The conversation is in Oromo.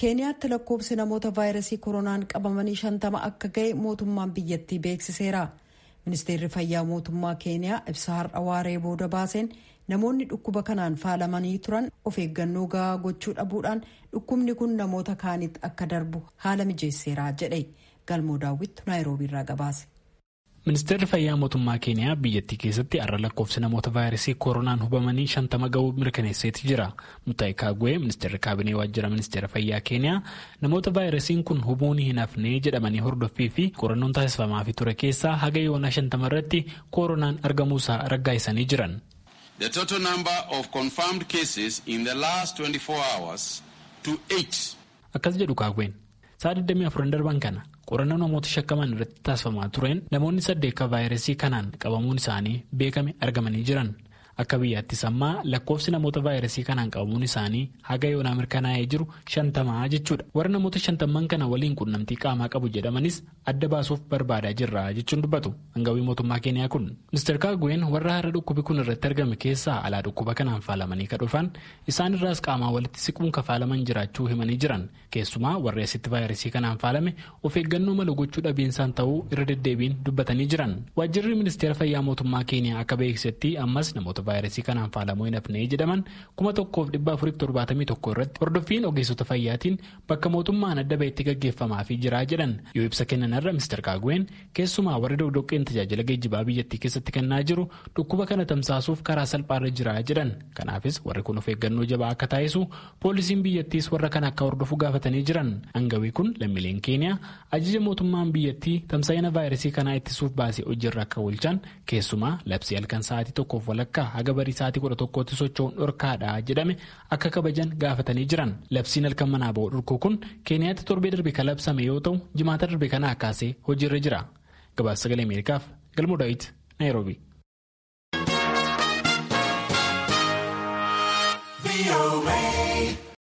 keeniyaatti lakkoobsi namoota vaayirasii koronaan qabamanii shantama akka ga'e mootummaan biyyattii beeksiseera ministeerri fayyaa mootummaa keeniyaa ibsa har'a waaree booda baaseen namoonni dhukkuba kanaan faalamanii turan of eeggannoo gahaa gochuu dhabuudhaan dhukkubni kun namoota kaanitti akka darbu haala mijeesseera jedhe galmoo daawwittu naayiroobiirraa gabaase. Ministeerri fayyaa mootummaa keeniyaa biyyattii keessatti har'a lakkoofsi namoota vaayirasii koronaan hubamanii shantama ga'uu mirkaneesseeti jira mutaayi kaagwee ministeerri kaabinee waajjira ministeera fayyaa keeniyaa namoota vaayirasiin kun hubuun hin hafnee jedhamanii hordoffii fi qorannoon taasifamaafii ture keessaa haga yoonaa shantama irratti koronaan argamuusaa raggaasisanii jiran. The total number of confirmed cases in the last 24 hours to 8. Akkas jedhu kaagween sa'a 24 darban kana qorannoo namoota shakkaman irratti taasifamaa tureen namoonni saddeet vaayirasii kanaan qabamuun isaanii beekame argamanii jiran akka biyyaattis ammaa lakkoofsi namoota vaayirasii kanaan qabamuun isaanii haga yoonaa mirkanaa'ee jiru shantamaa jechuudha. Warra namoota shantamman kana waliin qunnamtii qaamaa qabu jedhamanis adda baasuuf barbaadaa jirra jechuun dubbatu. Hangawii mootummaa keeniyaa kun ministeer kaagween warra har'a dhukkubi kun irratti argame keessaa alaa dhukkuba kanaan faalamanii ka dhufan. Isaan irraas qaamaa walitti siquun ka faalaman jiraachuu himanii jiran. Keessumaa warri asitti vaayirasii kanaan faalame of eeggannoo mala gochuu dhabiinsaan ta'uu irra deddeebiin dubbatanii jiran. Waajjirri ministeera fayyaa mootummaa keeniyaa akka beeksisetti ammas namoota vaayirasii kanaan faalamuu hin hafnee jedhaman kuma tokkoof dhibba afuriif torbaatamii tokko irratti hordoffiin ogeessota fayyaatiin bakka mootummaan adda bahetti gaggeeffamaafii jira jedhan. Yoo ibsa kennan irra ministeer kaagween keessumaa warri dogdoqqeen tajaajila geejjibaa biyyattii keessatti kennaa jiru dhukkuba kana tamsaasuuf karaa salphaarra jira jedhan. Kanaafis warri kun of eeggannoo jabaa akka taasisu poolisiin biyyattiis warra kana akka hordofu gaafatanii jiran. Hangawii kun lammiileen keeniyaa ajaja mootummaan biyyattii tamsa'ina vaayirasii kanaa ittisuuf baasee hojiirra akka oolchan keessumaa labsii halkan sa'aatii tokkoof walakkaa haga barii sa'aatii kudha tokkootti socho'uun dhorkaadha jedhame akka kabajan gaafatanii jiran labsiin halkan manaa ba'u dhorkuu kun keeniyaatti torbee darbe kan labsame yoo ta'u jimaata darbe kanaa kaasee hojiirra jira gabaasa sagalee ameerikaaf galmoo daawit naayiroobi.